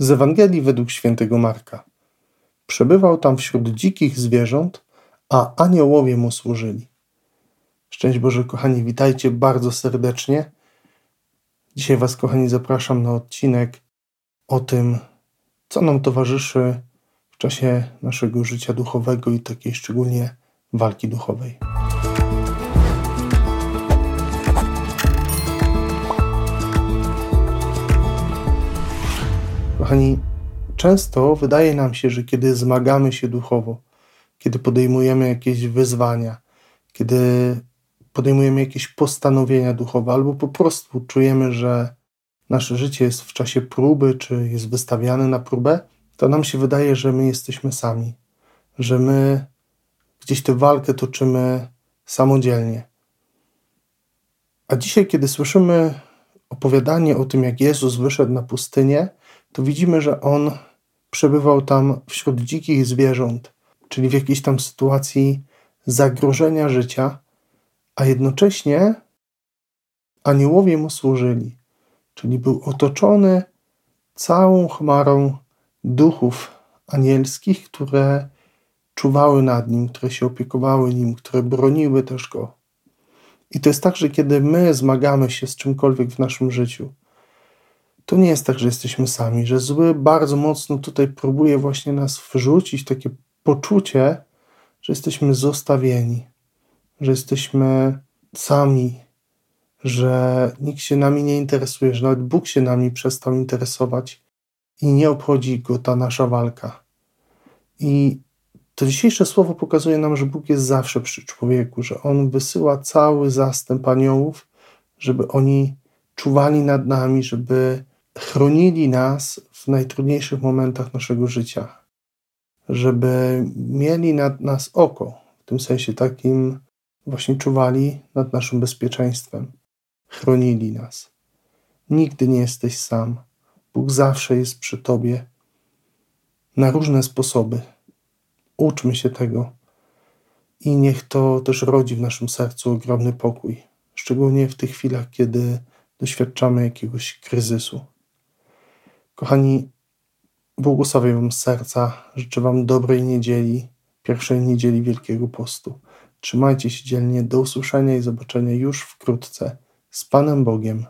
Z Ewangelii według świętego Marka. Przebywał tam wśród dzikich zwierząt, a aniołowie mu służyli. Szczęść Boże, kochani, witajcie bardzo serdecznie. Dzisiaj Was, kochani, zapraszam na odcinek o tym, co nam towarzyszy w czasie naszego życia duchowego i takiej szczególnie walki duchowej. Kochani, często wydaje nam się, że kiedy zmagamy się duchowo, kiedy podejmujemy jakieś wyzwania, kiedy podejmujemy jakieś postanowienia duchowe, albo po prostu czujemy, że nasze życie jest w czasie próby, czy jest wystawiane na próbę, to nam się wydaje, że my jesteśmy sami, że my gdzieś tę walkę toczymy samodzielnie. A dzisiaj, kiedy słyszymy opowiadanie o tym, jak Jezus wyszedł na pustynię, to widzimy, że on przebywał tam wśród dzikich zwierząt, czyli w jakiejś tam sytuacji zagrożenia życia, a jednocześnie aniołowie mu służyli, czyli był otoczony całą chmarą duchów anielskich, które czuwały nad nim, które się opiekowały nim, które broniły też go. I to jest tak, że kiedy my zmagamy się z czymkolwiek w naszym życiu, to nie jest tak, że jesteśmy sami, że zły bardzo mocno tutaj próbuje właśnie nas wrzucić takie poczucie, że jesteśmy zostawieni, że jesteśmy sami, że nikt się nami nie interesuje, że nawet Bóg się nami przestał interesować i nie obchodzi go ta nasza walka. I to dzisiejsze słowo pokazuje nam, że Bóg jest zawsze przy człowieku, że On wysyła cały zastęp aniołów, żeby oni czuwali nad nami, żeby chronili nas w najtrudniejszych momentach naszego życia, żeby mieli nad nas oko, w tym sensie takim właśnie czuwali nad naszym bezpieczeństwem, chronili nas. Nigdy nie jesteś sam. Bóg zawsze jest przy tobie na różne sposoby. Uczmy się tego i niech to też rodzi w naszym sercu ogromny pokój, szczególnie w tych chwilach, kiedy doświadczamy jakiegoś kryzysu. Kochani, błogosławię Wam serca, życzę Wam dobrej niedzieli, pierwszej niedzieli Wielkiego Postu. Trzymajcie się dzielnie, do usłyszenia i zobaczenia już wkrótce. Z Panem Bogiem.